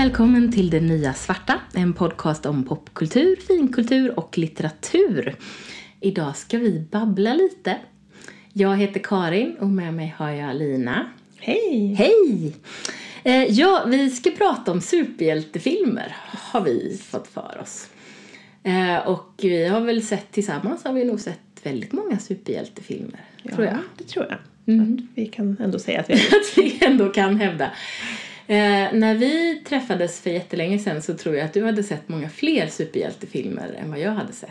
välkommen till Det Nya Svarta, en podcast om popkultur, finkultur och litteratur. Idag ska vi babbla lite. Jag heter Karin och med mig har jag Lina. Hej! Hej! Eh, ja, vi ska prata om superhjältefilmer, har vi fått för oss. Eh, och vi har väl sett tillsammans har vi nog sett väldigt många superhjältefilmer, Ja, tror jag. det tror jag. Mm. Vi kan ändå säga att vi att vi ändå kan hävda. Eh, när vi träffades för jättelänge sedan så tror jag att du hade sett många fler superhjältefilmer än vad jag hade sett.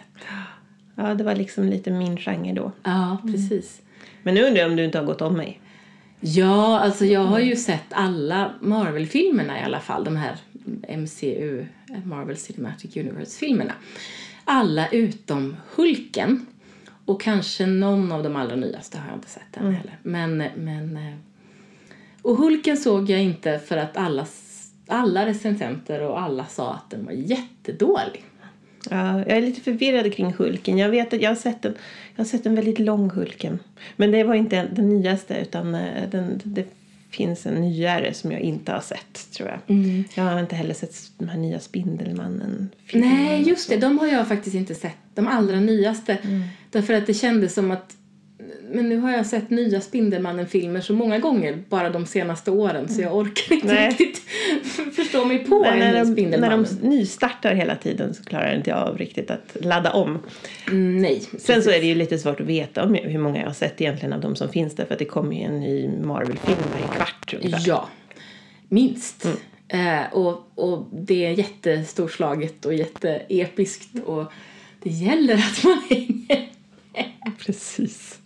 Ja, det var liksom lite min genre då. Ja, precis. Men nu undrar jag om du inte har gått om mig. Ja, alltså jag har ju sett alla Marvel-filmerna i alla fall. De här MCU, Marvel Cinematic Universe-filmerna. Alla utom Hulken. Och kanske någon av de allra nyaste har jag inte sett än heller. Men, men... Och Hulken såg jag inte för att alla, alla recensenter och alla sa att den var jättedålig. Ja, jag är lite förvirrad kring Hulken. Jag vet att jag har sett en, jag har sett en väldigt lång Hulken. Men det var inte den nyaste utan eh, den, det finns en nyare som jag inte har sett tror jag. Jag har inte heller sett de här nya Spindelmannen. Nej, just det. De har jag faktiskt inte sett. De allra nyaste. Därför att det kändes som att men nu har jag sett nya Spindelmannen-filmer så många gånger bara de senaste åren så jag orkar inte Nej. riktigt förstå mig på en när, de, när Spindelmannen. de nystartar hela tiden så klarar inte jag av riktigt att ladda om. Mm, nej. Sen så är det ju lite svårt att veta om hur många jag har sett egentligen av de som finns där för att det kommer ju en ny Marvel-film varje kvart ungefär. Ja, minst. Mm. Eh, och, och det är jättestorslaget och jätteepiskt och det gäller att man hänger Precis.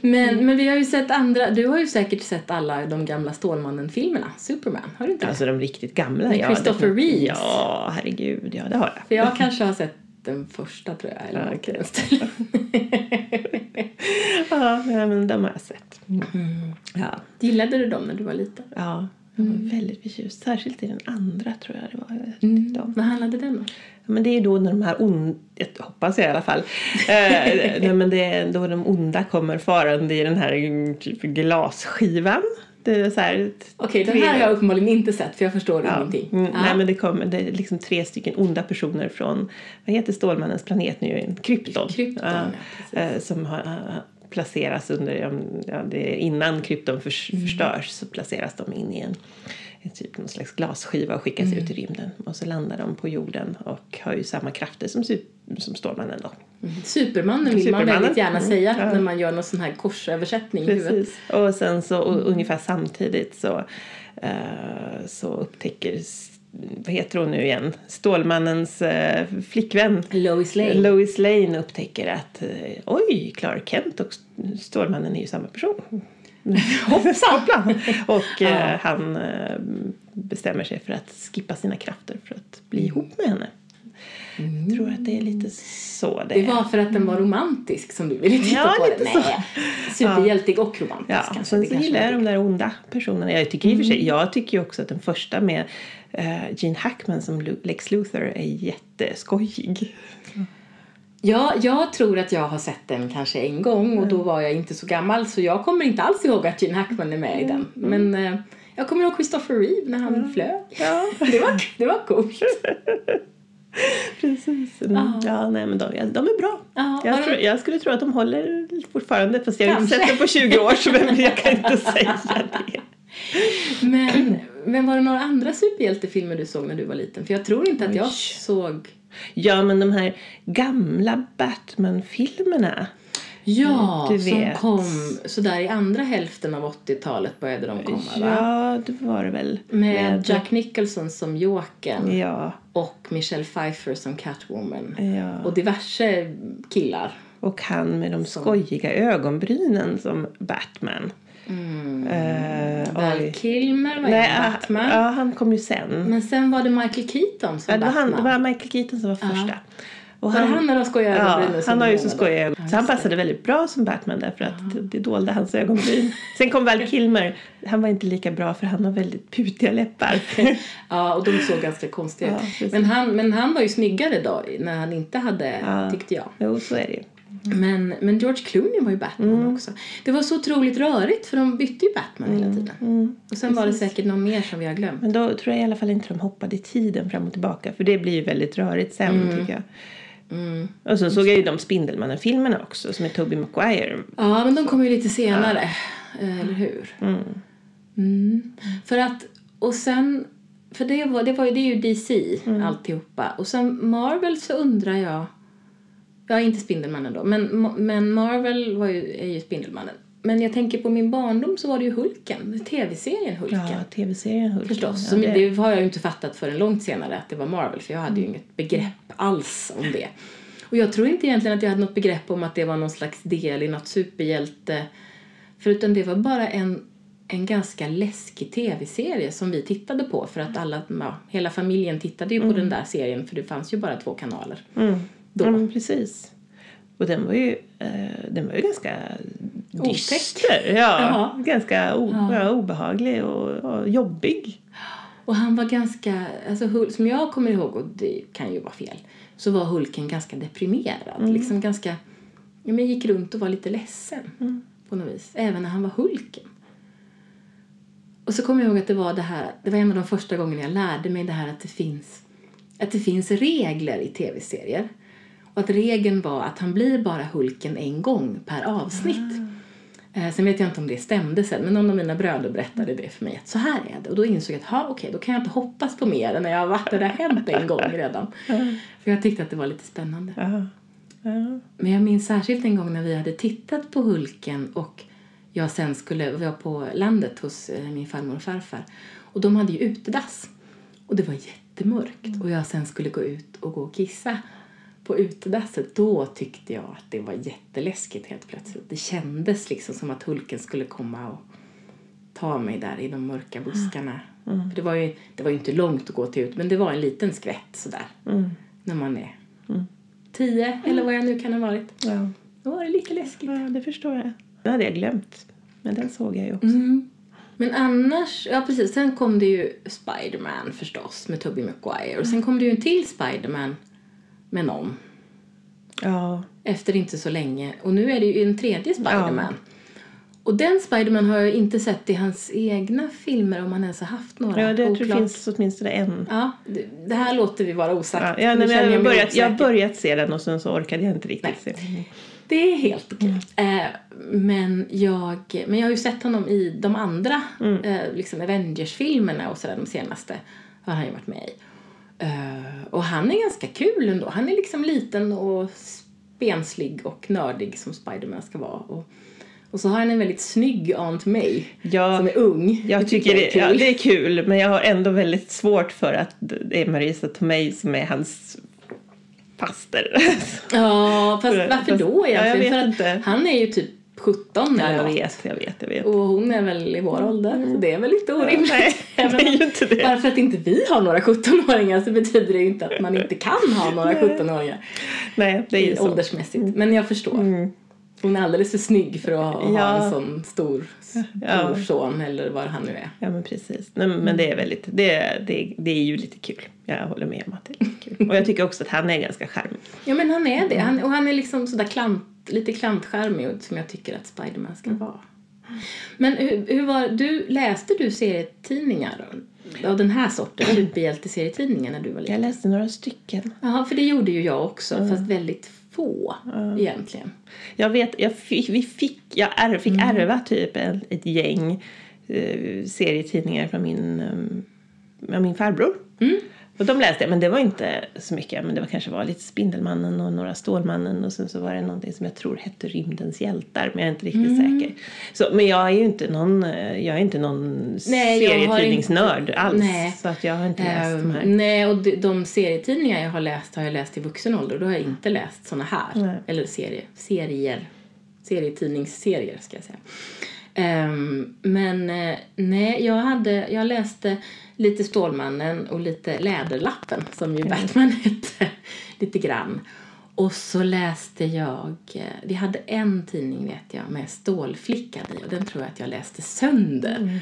Men, men vi har ju sett andra, du har ju säkert sett alla de gamla Stålmannen-filmerna, Superman, har du inte? Alltså de riktigt gamla. Med ja, Christopher. Reeves. Ja, herregud. Ja, det har jag. För jag kanske har sett den första tror jag, eller stilen. Ja, men de har jag sett. Ja, Gillade du dem när du var liten? ja. Jag var väldigt förtjust. Särskilt i den andra tror jag det var. Jag tyckte om. Vad handlade den om? Men det är ju då när de här onda, jag hoppas jag i alla fall, eh, nej, men det är då de onda kommer farande i den här mm, typ glasskivan. Det är så här, Okej, den här har jag uppenbarligen inte sett för jag förstår Ja. ingenting. Mm, Ja. Nej, men det, kommer, det är liksom tre stycken onda personer från, vad heter Stålmannens planet nu? Krypton. Krypton, Ja, ja, eh, som har, placeras under, ja, det innan Krypton förs, Mm. förstörs så placeras de in i en, en typ någon slags glasskiva och skickas Mm. ut i rymden. Och så landar de på jorden och har ju samma krafter som, som Stålmannen då. Supermannen vill man Supermannen. väldigt gärna Mm, säga ja. när man gör någon sån här korsöversättning. Precis. Och sen så och Mm. ungefär samtidigt så, eh, så upptäcker, vad heter hon nu igen, Stålmannens eh, flickvän Lois Lane. Lois Lane upptäcker att eh, oj, Clark Kent och Stålmannen är ju samma person. Hoppsan! Och eh, Ja. han eh, bestämmer sig för att skippa sina krafter för att bli ihop med henne. Jag tror att det är lite så det, Det var för att den var romantisk som du ville titta Ja, på lite den. så. Nej, superhjältig och romantisk Ja, kanske. sen Det så kanske gillar jag de där onda personerna. Jag tycker i och sig, jag tycker också att den första med eh, Gene Hackman som Lex Luthor är jätteskojig. Ja, jag tror att jag har sett den kanske en gång och då var jag inte så gammal så jag kommer inte alls ihåg att Gene Hackman är med i den. Men eh, jag kommer ihåg Christopher Reeve när han flög. Ja, Det var, det var coolt. precis. Mm. Ja. Ja, nej men de, de är bra. Har jag, tror, jag skulle tro att de håller fortfarande fast jag har inte sett dem på 20 år så jag kan inte säga det. Men, men var det några andra superhjältefilmer du såg när du var liten? För jag tror inte att jag Oj. såg... Ja, men de här gamla Batman-filmerna. Ja, Du som vet. kom sådär i andra hälften av 80-talet började de komma va? Ja, det var det väl. Med Jack Nicholson som Jokern Ja, och Michelle Pfeiffer som Catwoman. ja. Och diverse killar. Och han med de skojiga ögonbrynen som Batman. Eh, Val oj. Kilmer var Nej, ah, Batman. Ja, han kom ju sen. Men sen var det Michael Keaton som Ja, det, var Batman. han, det var Michael Keaton som var första. Och det han med de skojiga ögonbrynen Ja, han har ju så skojiga ögon. Så han passade väldigt bra som Batman därför att det, det dolde hans ögonbryn. Sen kom Val Kilmer. Han var inte lika bra för han har väldigt putiga läppar. Ja, och de såg ganska konstiga Ja, ut. precis. men, han, men han var ju snyggare då när han inte hade, Ja. tyckte jag. jo, så är det ju. Men, men George Clooney var ju Batman också. Det var så otroligt rörigt för de bytte ju Batman hela tiden. Och sen var det säkert någon mer som vi har glömt. Men då tror jag i alla fall inte de hoppade i tiden fram och tillbaka. För det blir ju väldigt rörigt sen tycker jag. Och så såg jag ju de Spindelmannen-filmerna också som är Tobey Maguire. Ja, men de kom ju lite senare. eh, Eller hur? Mm. För att, och sen, för det, var, det, var, ju- det är ju DC alltihopa. Och sen Marvel så undrar jag, ja inte Spindelmannen då, men, men Marvel var ju, är ju Spindelmannen. Men jag tänker på min barndom så var det ju Hulken, tv-serien Hulken. Ja, tv-serien Hulken. Förstås. Ja, det- det har jag ju inte fattat förrän långt senare att det var Marvel för jag hade ju inget begrepp alls om det. Och jag tror inte egentligen att jag hade något begrepp om att det var någon slags del i något superhjälte. Förutom det var bara en, en ganska läskig tv-serie som vi tittade på för att alla, ja, hela familjen tittade ju på den där serien för det fanns ju bara två kanaler. Mm. Då. Ja, precis. Och den var ju, den var ju ganska dyster. Ja, Jaha. ganska o, ja. obehaglig och, och jobbig. Och han var ganska, alltså som jag kommer ihåg, och det kan ju vara fel, så var Hulken ganska deprimerad. Liksom ganska, ja men gick runt och var lite ledsen på något vis. Även när han var Hulken. Och så kommer jag ihåg att det var det här, det var en av de första gångerna jag lärde mig det här att det finns, att det finns regler i tv-serier. Och att regeln var att han blir bara Hulken en gång per avsnitt. Eh, sen vet jag inte om det stämde sen, men någon av mina bröder berättade det för mig att så här är det. Och då insåg jag att, ha, okej, då kan jag inte hoppas på mer än när jag har varit där hänt en gång redan. För jag tyckte att det var lite spännande. Ja. Ja. Men jag minns särskilt en gång när vi hade tittat på Hulken och jag sen skulle vara på landet hos eh, min farmor och farfar. Och de hade ju utedass. Och det var jättemörkt. Och jag sen skulle gå ut och gå och kissa på utedasset. Då tyckte jag att det var jätteläskigt helt plötsligt. Det kändes liksom som att Hulken skulle komma och ta mig där i de mörka buskarna. För det var ju det var ju inte långt att gå till ut, men det var en liten skvätt sådär. När man är tio eller vad jag nu kan ha varit. Ja. Då var det lite läskigt. ja, det förstår jag. Den hade jag glömt. Men den såg jag ju också. Mm. Men annars, ja precis, sen kom det ju Spider-Man förstås med Tobey Maguire. Och sen kom det ju en till Spider-Man med någon Ja. efter inte så länge. Och nu är det ju en tredje Spider-Man. Och den Spider-Man har jag inte sett i hans egna filmer om han ens har haft några. ja, det tror jag Oklart. finns åtminstone en. Ja, det, det här låter vi vara osagt. Ja, ja, nej, jag, har mig börjat, jag har börjat se den och sen så orkade jag inte riktigt se. Det är helt okej. Eh, men, jag, men jag har ju sett honom i de andra eh, liksom Avengers-filmerna och sådär de senaste. Har han ju varit med i. Eh, och han är ganska kul ändå. Han är liksom liten och spenslig och nördig som Spiderman ska vara. Och, och så har han en väldigt snygg Aunt May Ja, som är ung. Jag tycker det, är kul. ja, det är kul, men jag har ändå väldigt svårt för att det är Marisa Tomei som är hans faster. Ja, fast För- varför då ja, jag egentligen? vet För att inte. han är ju typ 17 Ja, eller jag vet, jag vet, jag vet. Och hon är väl i vår ålder, så det är väl lite orimligt. Nej, det är ju inte det. Bara för att inte vi har några 17-åringar så betyder det ju inte att man inte kan ha några 17-åringar Nej, det är ju så. Mm. åldersmässigt. Men jag förstår. Hon är alldeles för snygg för att ha, ha Ja. en sån stor Ja. brorson eller vad han nu är. Ja, men precis. Nej, men det är väldigt, det, det, det är ju lite kul. Jag håller med om att det är lite kul. Och jag tycker också att han är ganska charmig. Ja men han är det. Han, och han är liksom sådär klant, lite klantskärmig och som jag tycker att Spiderman ska Mm. vara. Men hur, hur var, du, läste du serietidningar då? av den här sorten, superhjälteserietidningar när du var liten? Jag läste några stycken. Ja, för det gjorde ju jag också, fast väldigt få egentligen. Jag vet, jag fick, vi fick, jag är, fick ärva typ en, ett gäng eh, serietidningar från min, um, min farbror. Och de läste jag, men det var inte så mycket. Men det var kanske var lite Spindelmannen och några Stålmannen och sen så var det någonting som jag tror hette Rymdens hjältar, men jag är inte riktigt säker. Så, men jag är ju inte någon, jag är inte någon Nej, serietidningsnörd inte- alls. nej. Så att jag har inte läst de här. Ehm, nej, och de, de serietidningar jag har läst har jag läst i vuxen ålder då har jag inte läst såna här. Nej. Eller serie, serier. Serietidningsserier ska jag säga. Ehm, men eh, nej, jag, hade, jag läste lite Stålmannen och lite Läderlappen som ju Batman hette lite grann. Och så läste jag, eh, vi hade en tidning vet jag med Stålflickan i och den tror jag att jag läste sönder.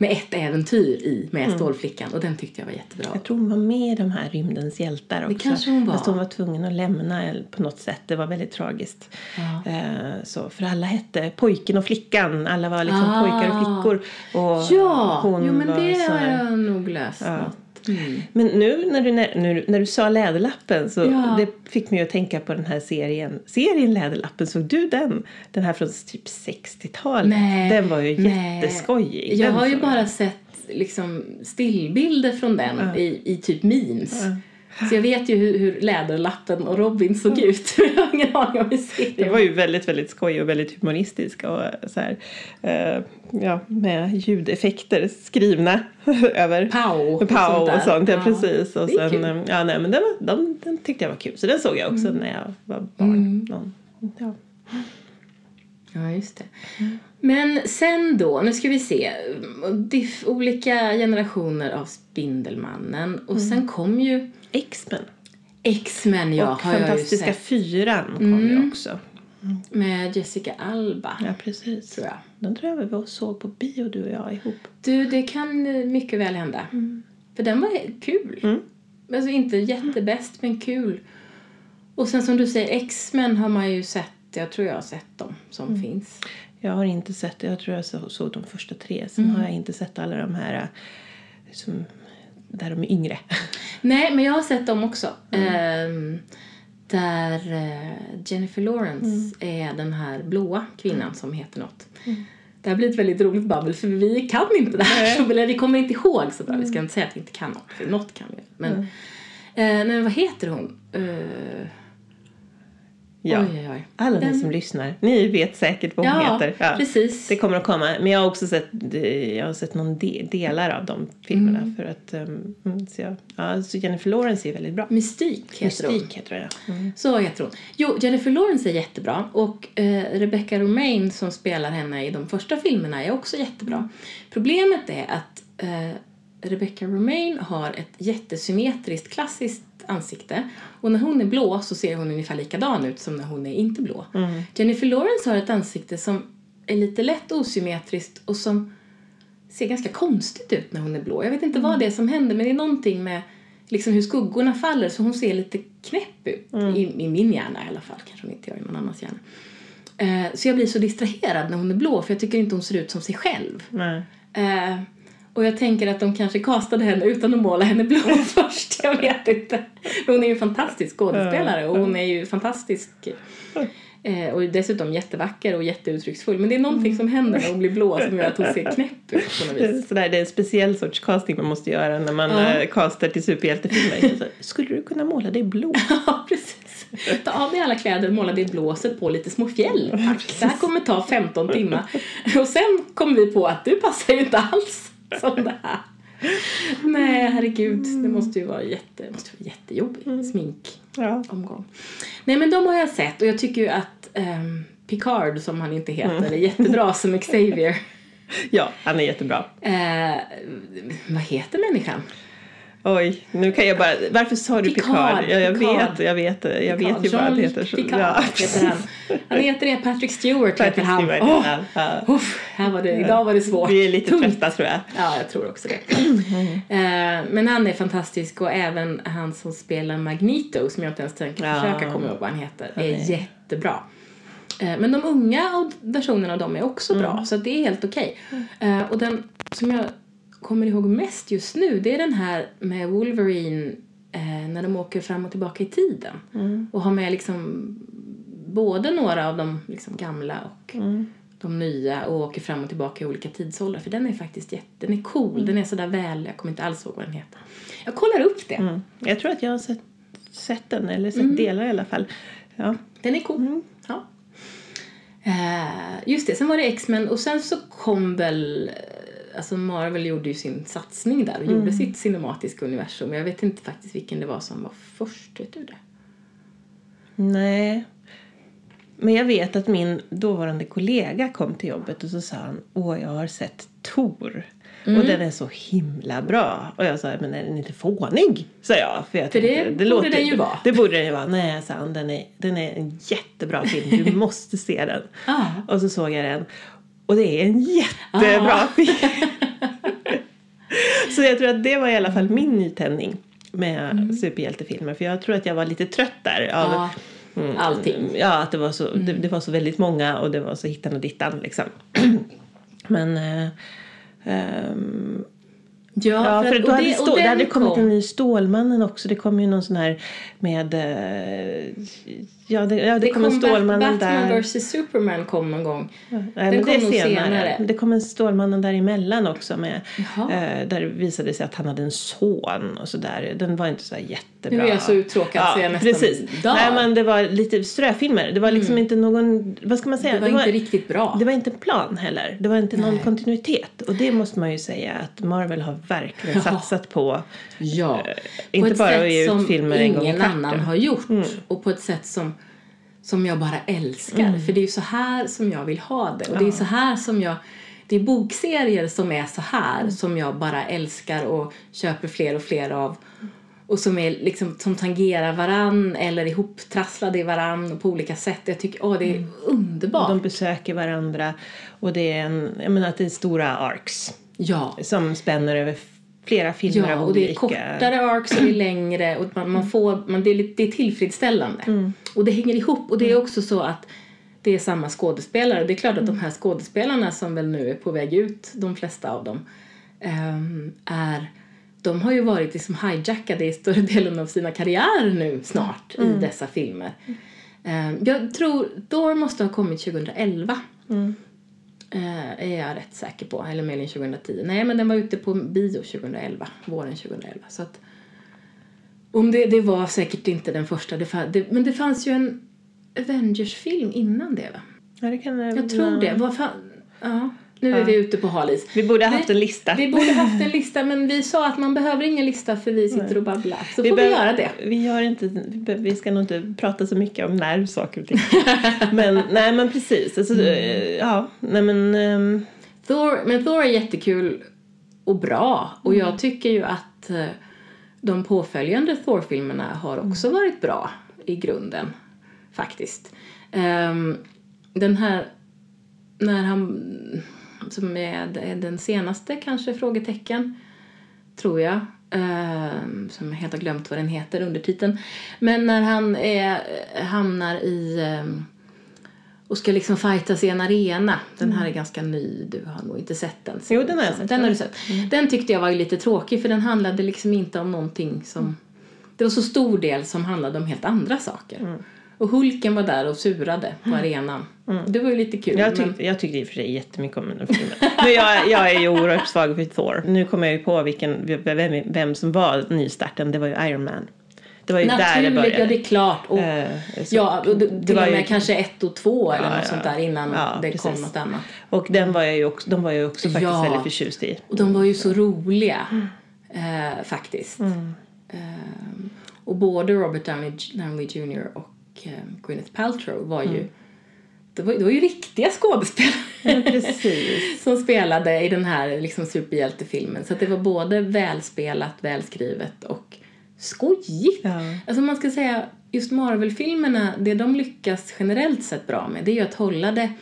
Med ett äventyr i med Stålflickan och den tyckte jag var jättebra. Jag tror hon var med i de här rymdens hjältar också. kanske hon var. Fast hon var tvungen att lämna på något sätt. Det var väldigt tragiskt. Ja. Eh, så, för alla hette pojken och flickan. Alla var liksom Ah. pojkar och flickor. Och Ja, hon jo men det har jag nog läst Ja. något. Mm. Men nu när du, när, när, du sa Läderlappen så Ja. det fick mig att tänka på den här serien. Serien Läderlappen, såg du den? Den här från typ 60-talet. Nej, Den var ju nej. jätteskojig. Jag har ju bara sett liksom stillbilder från den Ja. i, i typ memes. Ja. Så jag vet ju hur, hur Läderlappen och Robin såg ut. jag har ingen aning om hur Det var ju väldigt, väldigt skoj och väldigt humoristisk och så här, eh, ja, med ljudeffekter skrivna över Pow och Pow sånt där. och sånt, ja, Ja, precis. Och sen, kul. eh, ja, nej, men den, var, de, den tyckte jag var kul, så den såg jag också när jag var barn. Mm. Någon, ja. Ja, just det. Men sen då, nu ska vi se. Diff, olika generationer av Spindelmannen. Och sen kom ju X-Men X-Men, ja, och har jag ju Fantastiska fyran kom ju Mm. också. Med Jessica Alba, Ja, precis. tror jag. Den tror jag vi såg på bio du och jag ihop. Du, det kan mycket väl hända. För den var kul. Mm. Alltså inte jättebäst, men kul. Och sen som du säger, X-Men har man ju sett. Jag tror jag har sett dem som Mm. finns. Jag har inte sett, jag tror jag så- såg de första tre. Sen Mm. har jag inte sett alla de här eh, som, där de är yngre. Nej, men jag har sett dem också. Mm. Ehm, där eh, Jennifer Lawrence Mm. är den här blåa kvinnan som heter något. Det här blir ett väldigt roligt babbel för vi kan inte det här. Så, eller vi kommer inte ihåg så bra. Vi ska inte säga att vi inte kan något, för något kan vi. Men, Mm. eh, nej, vad heter hon? Eh, Ja. Oj, oj, oj. Alla Den- ni som lyssnar, ni vet säkert vad hon Ja, heter. precis. Det kommer att komma. Men jag har också sett, eh, jag har sett någon de, delar av de filmerna. Mm. För att, um, mm, så jag, ja, så Jennifer Lawrence är väldigt bra. Mystik heter hon. Mystik heter det. Mm. Så heter hon. Jo, Jennifer Lawrence är jättebra och eh, Rebecca Romaine som spelar henne i de första filmerna är också jättebra. Problemet är att eh, Rebecca Romaine har ett jättesymmetriskt klassiskt ansikte och när hon är blå så ser hon ungefär likadan ut som när hon är inte blå. Mm. Jennifer Lawrence har ett ansikte som är lite lätt osymmetriskt och som ser ganska konstigt ut när hon är blå. Jag vet inte vad det är som händer men det är någonting med liksom hur skuggorna faller så hon ser lite knäpp ut. I, I min hjärna i alla fall, kanske hon inte gör i någon annans hjärna. Eh, så jag blir så distraherad när hon är blå för jag tycker inte hon ser ut som sig själv. Eh, och jag tänker att de kanske kastade henne utan att måla henne blå först. Jag vet inte. Hon är ju en fantastisk skådespelare och hon är ju fantastisk. Eh, och dessutom jättevacker och jätteuttrycksfull. Men det är någonting som händer när hon blir blå som gör att hon ser knäpp ut på något Det är, vis. sådär, det är en speciell sorts casting man måste göra när man Ja. ja. castar till superhjältefilmer. Skulle du kunna måla dig blå? Ja, precis. Ta av dig alla kläder, måla dig blå, sätt på lite små fjäll. Tack. Det här kommer ta 15 timmar. Och sen kommer vi på att du passar ju inte alls som det här. Nej, herregud. Det måste ju vara, jätte, måste vara jättejobbig sminkomgång. Ja. Nej, men de har jag sett och jag tycker ju att ehm, Picard, som han inte heter, är jättebra som Xavier. ja, han är jättebra. Eh, vad heter människan? Oj, nu kan jag bara... Varför sa du Picard, Picard? Ja, jag Picard. vet, jag vet, jag vet ju bara att det heter så. Picard Ja. heter han. Han heter det, Patrick Stewart heter Patrick han. Stewart, Åh, ja, ja. Uff, här var det, idag var det svårt. Vi är lite Tungt. trötta tror jag. Ja, jag tror också det. Eh, men han är fantastisk och även han som spelar Magneto, som jag inte ens tänker Ja. försöka komma ihåg vad han heter, är är- jättebra. Eh, men de unga versionerna av dem är också Mm. bra, så det är helt okej. Eh, och den som jag kommer ihåg mest just nu, det är den här med Wolverine eh, när de åker fram och tillbaka i tiden. Mm. Och har med liksom både några av de liksom gamla och Mm. de nya och åker fram och tillbaka i olika tidsåldrar. För den är faktiskt jätte, den är cool, den är sådär väl, jag kommer inte alls ihåg vad den heter. Jag kollar upp det. Mm. Jag tror att jag har sett, sett den, eller sett delar i alla fall. Ja. Den är cool. Ja. Eh, just det, sen var det X-Men och sen så kom väl Alltså Marvel gjorde ju sin satsning där och gjorde sitt cinematiska universum. Jag vet inte faktiskt vilken det var som var först, vet du det? Nej. Men jag vet att min dåvarande kollega kom till jobbet och så sa han Åh, jag har sett Tor. Mm. Och den är så himla bra. Och jag sa, men är den inte fånig? Sa jag. För, jag För det tänkte, borde den ju vara. Det borde den ju vara. Nej, sa han, den är, den är en jättebra film. Du måste se den. Ah. Och så såg jag den. Och det är en jättebra Ah. film. Så jag tror att det var i alla fall min nytändning med superhjältefilmer. För jag tror att jag var lite trött där. Av, Ja, allting. Ja, att det var, så, det, det var så väldigt många och det var så hittan och dittan liksom. Men... eh, ehm, Ja, för att- då hade, det- stå, det hade kommit kom- en ny Stålmannen också. Det kom ju någon sån här med... eh, Ja, det, ja, det, Det kom en kom Stålmannen Batman där. vs Superman kom någon gång. Nej, Den det kom är nog senare. senare. Det kom en Stålmannen däremellan också. Med, eh, där det visade sig att han hade en son och sådär. Den var inte så jättebra. Nu är jag så uttråkad så jag nästan precis. Nej, men det var lite ströfilmer. Det var liksom inte någon... Vad ska man säga? Det var inte riktigt bra. Det var inte en plan heller. Det var inte någon Nej. kontinuitet. Och det måste man ju säga att Marvel har verkligen Ja. satsat på. Ja, inte på ett bara sätt att ge ut filmer en gång i ingen annan har gjort. Och på ett sätt som, som jag bara älskar. Mm. För det är så här som jag vill ha det. Och det är så här som jag... Det är bokserier som är så här Mm. som jag bara älskar och köper fler och fler av. Och som, är liksom, som tangerar varann eller ihoptrasslade i varann på olika sätt. Jag tycker åh, det är underbart. De besöker varandra. Och det är, en, jag menar att det är stora arcs. ja. Som spänner över flera filmer Ja, av och det är olika... kortare arcs och det är längre och man, man får, man, det, är, det är tillfredsställande. Och det hänger ihop och det är också så att det är samma skådespelare. Det är klart att de här skådespelarna som väl nu är på väg ut, de flesta av dem, ehm, är de har ju varit liksom hijackade i större delen av sina karriärer nu snart i dessa filmer. Ehm, jag tror Thor måste ha kommit 2011. Eh, är jag rätt säker på. Eller möjligen 2010. Nej, men den var ute på bio 2011. Våren 2011. Så att, om det, det var säkert inte den första. Det, det, men det fanns ju en Avengers-film innan det, va? Ja, det kan, Jag tror det. Vad fan? Ja, nu är vi ute på halis. Vi borde ha Vi- haft en lista. Vi borde haft en lista, men vi sa att man behöver ingen lista för vi sitter och babblar. Så får vi göra det. Vi, gör inte, vi vi ska nog inte prata så mycket om när saker och ting. men nej men precis. Alltså, Mm. eh, Ja, nej men... ehm, Thor, men Thor är jättekul och bra. Och jag tycker ju att eh, de påföljande Thor-filmerna har också varit bra i grunden. Faktiskt. Ehm, den här, när han, som är den senaste kanske, frågetecken, tror jag. ehm, som jag helt har glömt vad den heter, undertiteln. Men när han är, hamnar i ehm, och ska liksom fightas i en arena. Den här är ganska ny, du har nog inte sett den. Mm. Jo, den har jag sett. Den har du sett. Den tyckte jag var lite tråkig för den handlade liksom inte om någonting som... Det var så stor del som handlade om helt andra saker. Mm. Och Hulken var där och surade på arenan. Det var ju lite kul. Jag men- tyckte, jag tyckte i och för sig jättemycket om den filmen. Men jag, jag är ju oerhört svag för Thor. Nu kommer jag ju på vilken, vem, vem som var nystarten. Det var ju Iron Man. Det var ju där det Naturligt, började. ja det är klart. Och, Eh, ja, och det, till var och ju- kanske ett och två eller Ja, något ja. sånt där innan Ja, det precis. kom något annat. Och den var jag ju också, de var jag också faktiskt Ja. väldigt förtjust i. Och de var ju så roliga, eh, faktiskt. Eh, och både Robert Downey, Downey Jr och eh, Gwyneth Paltrow var ju det var, det var ju riktiga skådespelare Ja, som spelade i den här liksom, superhjältefilmen. Så det var både välspelat, välskrivet och skojigt. Ja. Alltså man ska säga, just Marvel-filmerna, det de lyckas generellt sett bra med det är ju att hålla det,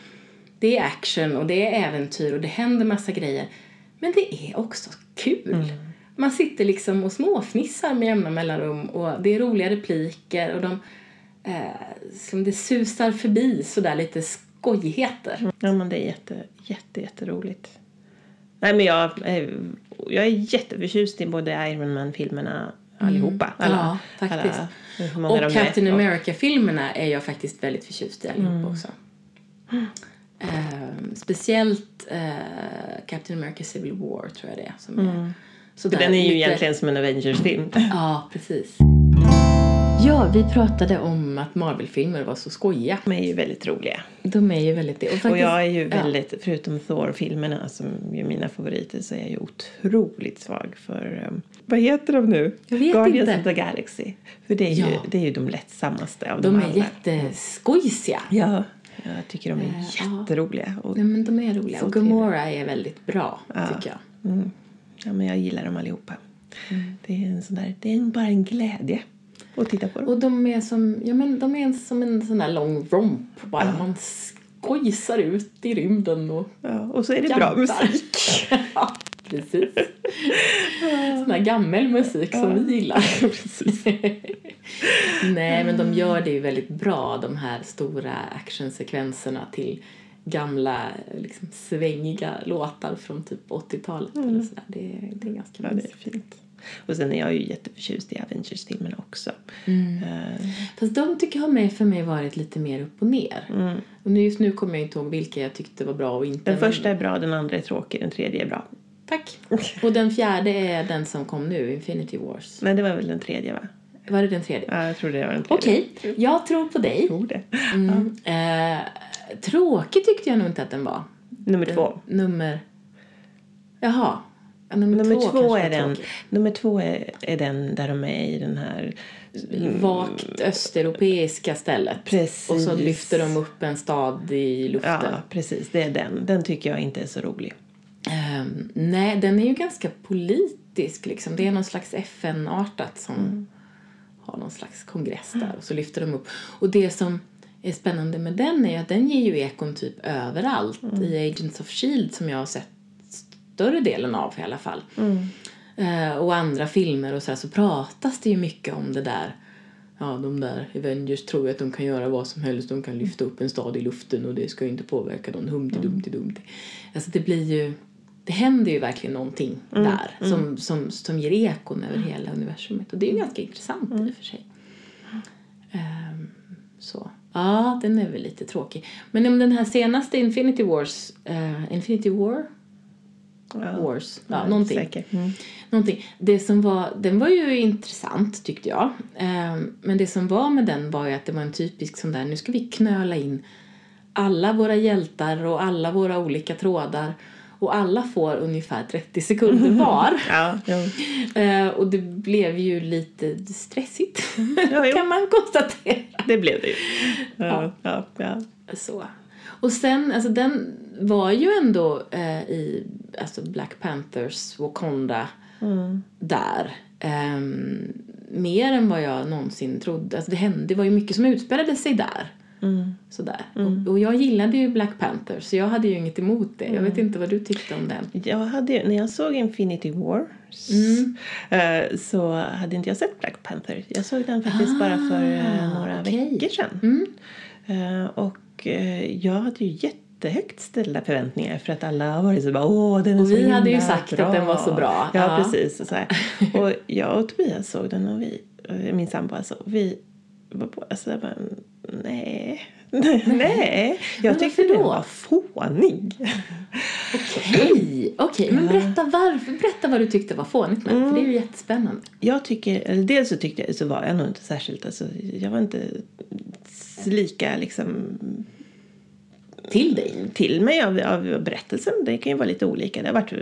det är action och det är äventyr och det händer massa grejer. Men det är också kul. Man sitter liksom och småfnissar med jämna mellanrum och det är roliga repliker och de, eh, som det susar förbi sådär lite skojigheter. Ja, men det är jätte, jätte, jätteroligt. Nej, men jag, är- jag är jätteförtjust i både Iron Man-filmerna allihopa. Ja, faktiskt. Alla, Och är. Captain America-filmerna är jag faktiskt väldigt förtjust i allihopa också. Ehm, speciellt eh, Captain America Civil War tror jag det är. Som är För sådär den är ju lite- egentligen som en Avengers-film. Ja, precis. Ja, vi pratade om att Marvel-filmer var så skojiga. De är ju väldigt roliga. De är ju väldigt det. Och, Och faktiskt, jag är ju ja. väldigt, förutom Thor-filmerna som är mina favoriter, så är jag ju otroligt svag för, um, vad heter de nu? Jag vet Guardians inte. of the Galaxy. För det är, ju, Ja. det är ju de lättsammaste av De dem är alla. jätteskojsiga. Ja, jag tycker de är ja. jätteroliga. Och, Nej, men de är roliga. Och Gamora är väldigt bra, Ja. tycker jag. mm, ja, men jag gillar dem allihopa. Mm. Det är, en sån där, det är bara en glädje att titta på dem. Och de är som, ja men de är som en sån där lång romp bara. Man skojsar ut i rymden och Ja, och så är det bra Jantar. musik. ja, Precis. Sån här gammal musik som vi gillar. Nej, men de gör det ju väldigt bra, de här stora actionsekvenserna till gamla liksom, svängiga låtar från typ 80-talet. Eller sådär. Det, det är ganska Ja, det är fint. Och sen är jag ju jätteförtjust i Avengers-filmerna också. Mm. Eh, Fast de tycker har med för mig varit lite mer upp och ner. Mm. Och nu, just nu kommer jag inte ihåg vilka jag tyckte var bra och inte. Den första är bra, den andra är tråkig, den tredje är bra. Tack. Och den fjärde är den som kom nu, Infinity Wars. Men det var väl den tredje va? Var det den tredje? Ja, jag tror det var den tredje. Okej, jag tror på dig. Jag tror det. Mm. Eh, tråkig tyckte jag nog inte att den var. Nummer två. Nummer... Jaha. Ja, nummer, Nummer två, två, är den, nummer två är, är den där de är i den här... Vagt östeuropeiska stället. Precis. Och så lyfter de upp en stad i luften. Ja, precis. Det är den. Den tycker jag inte är så rolig. Ehm, nej, den är ju ganska politisk. Liksom. Det är någon slags FN-artat som har någon slags kongress där och så lyfter de upp. Och det som är spännande med den är att den ger ju ekon typ överallt. I Agents of Shield som jag har sett större delen av i alla fall. Eh, och andra filmer och så här, så pratas det ju mycket om det där. Ja, de där Avengers tror ju att de kan göra vad som helst. De kan lyfta upp en stad i luften och det ska ju inte påverka någon. Humti dumti dumti. Alltså det blir ju... Det händer ju verkligen någonting där som, som, som ger ekon över hela universumet. Och det är ju ganska intressant i och för sig. Ehm, så. Ja, den är väl lite tråkig. Men om den här senaste Infinity Wars... eh, Infinity War? Wars? Ja, någonting. Säkert. Mm. Någonting. Det som var, den var ju intressant tyckte jag. Ehm, men det som var med den var ju att det var en typisk sån där, nu ska vi knöla in alla våra hjältar och alla våra olika trådar och alla får ungefär 30 sekunder var. Ja, ja. Ehm, och det blev ju lite stressigt Ja, jo. kan man konstatera. Det blev det ju. Ja, ja, ja. Så. Och sen, alltså den var ju ändå eh, i alltså Black Panthers Wakanda där. Ehm, mer än vad jag någonsin trodde. Alltså det, hände, det var ju mycket som utspelade sig där. Sådär. Och, och jag gillade ju Black Panthers så jag hade ju inget emot det. Jag vet inte vad du tyckte om den. Jag hade, när jag såg Infinity Wars eh, så hade inte jag sett Black Panther. Jag såg den faktiskt bara för eh, några okej. veckor sedan. Eh, och eh, jag hade ju jättehögt ställda förväntningar för att alla har varit så bara åh den är Och så vi hade ju sagt att den var så bra. Ja, Ja. precis. Och, så här. och jag och Tobias såg den och vi, min sambo alltså, vi var båda så här bara nej. Nej, jag Men tyckte den var fånig. Okej, okej. Men berätta varför. Berätta vad du tyckte var fånigt med den, För det är ju jättespännande. Jag tycker, eller dels så tyckte jag, så var jag nog inte särskilt, alltså, jag var inte lika liksom Till dig. till mig av, av berättelsen. Det kan ju vara lite olika. Det har varit,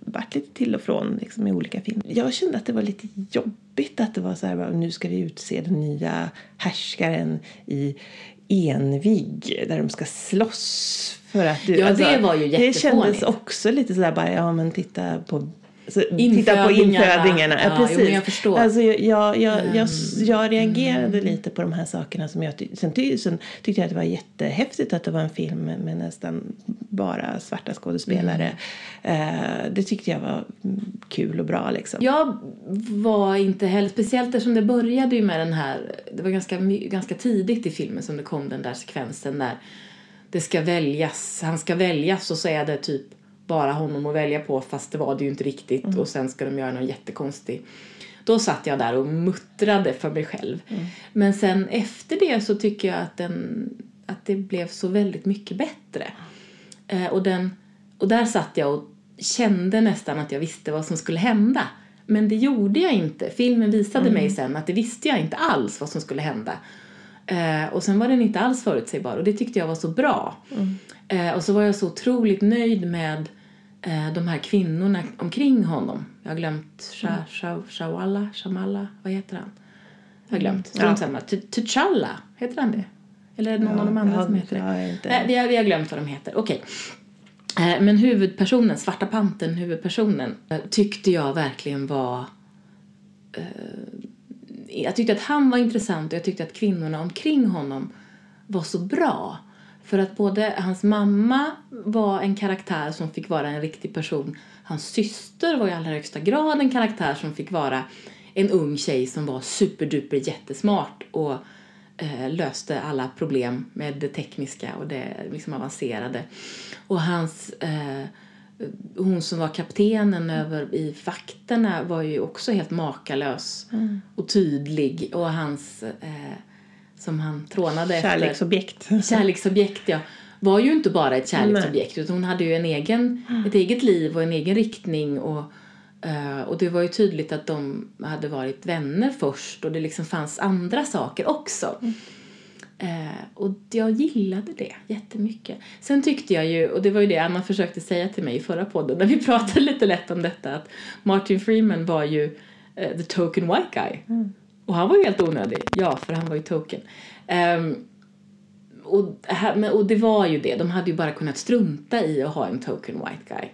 varit lite till och från liksom, i olika filmer. Jag kände att det var lite jobbigt att det var så här, bara, nu ska vi utse den nya härskaren i Envig där de ska slåss för att du, alltså, Ja, det var ju Det kändes jättefånigt. också lite sådär bara, ja men titta på så, titta på Infödingarna. Ja, Ja, jo, precis. men jag förstår. Alltså, jag, jag, jag, Mm. jag reagerade lite på de här sakerna som jag ty- sen, ty, sen tyckte jag att det var jättehäftigt att det var en film med, nästan bara svarta skådespelare. Mm. Eh, det tyckte jag var mm, kul och bra liksom. Jag var inte heller, speciellt eftersom det började ju med den här, det var ganska, ganska tidigt i filmen som det kom den där sekvensen där det ska väljas, han ska väljas och så är det typ bara honom att välja på fast det var det ju inte riktigt och sen ska de göra någon jättekonstig då satt jag där och muttrade för mig själv. Men sen efter det så tycker jag att, den, att det blev så väldigt mycket bättre. Eh, och, den, och där satt jag och kände nästan att jag visste vad som skulle hända. Men det gjorde jag inte. Filmen visade mig sen att det visste jag inte alls vad som skulle hända. Eh, och sen var den inte alls förutsägbar och det tyckte jag var så bra. Eh, och så var jag så otroligt nöjd med de här kvinnorna omkring honom. Jag har glömt Sha, Sha, Shawala, Shamala, vad heter han? Jag har glömt. Strunt Ja. samma. T'Challa, heter han det? Eller är det någon av de andra Ja, som heter det? inte- Nej, vi har, vi har glömt vad de heter. Okej. Eh, Men huvudpersonen, Svarta Pantern, huvudpersonen, eh, tyckte jag verkligen var... eh, Jag tyckte att han var intressant och jag tyckte att kvinnorna omkring honom var så bra. För att både hans mamma var en karaktär som fick vara en riktig person. Hans syster var i allra högsta grad en karaktär som fick vara en ung tjej som var superduper jättesmart och eh, löste alla problem med det tekniska och det liksom avancerade. Och hans eh, hon som var kaptenen över i vakterna var ju också helt makalös Mm. och tydlig och hans eh, som han trånade efter Kärleksobjekt. kärleksobjekt ja, var ju inte bara ett kärleksobjekt utan hon hade ju en egen, ett eget liv och en egen riktning och, eh, och det var ju tydligt att de hade varit vänner först och det liksom fanns andra saker också. Eh, och jag gillade det jättemycket. Sen tyckte jag ju, och det var ju det Anna försökte säga till mig i förra podden när vi pratade lite lätt om detta, att Martin Freeman var ju eh, the token white guy. Och han var ju helt onödig, ja för han var ju token. Ehm, och, här- och det var ju det, de hade ju bara kunnat strunta i att ha en token white guy.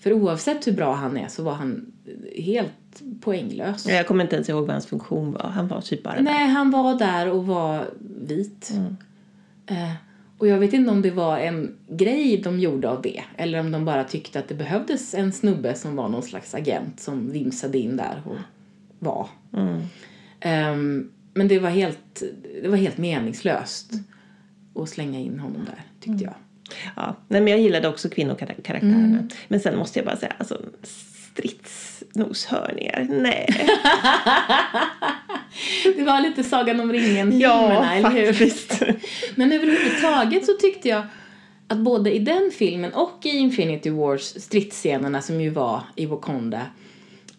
För oavsett hur bra han är så var han helt poänglös. Jag kommer inte ens ihåg vad hans funktion var. Han var typ bara där. Nej, han var där och var vit. Eh, och jag vet inte om det var en grej de gjorde av det eller om de bara tyckte att det behövdes en snubbe som var någon slags agent som vimsade in där och var. Ehm, men det var helt, det var helt meningslöst att slänga in honom där, tyckte jag. Ja. Nej, men jag gillade också kvinnokaraktärerna. Mm. Men sen måste jag bara säga, alltså stridsnoshörningar, nej. Det var lite Sagan om ringen-filmerna, eller hur? faktiskt. Men överhuvudtaget så tyckte jag att både i den filmen och i Infinity Wars stridsscenerna som ju var i Wakanda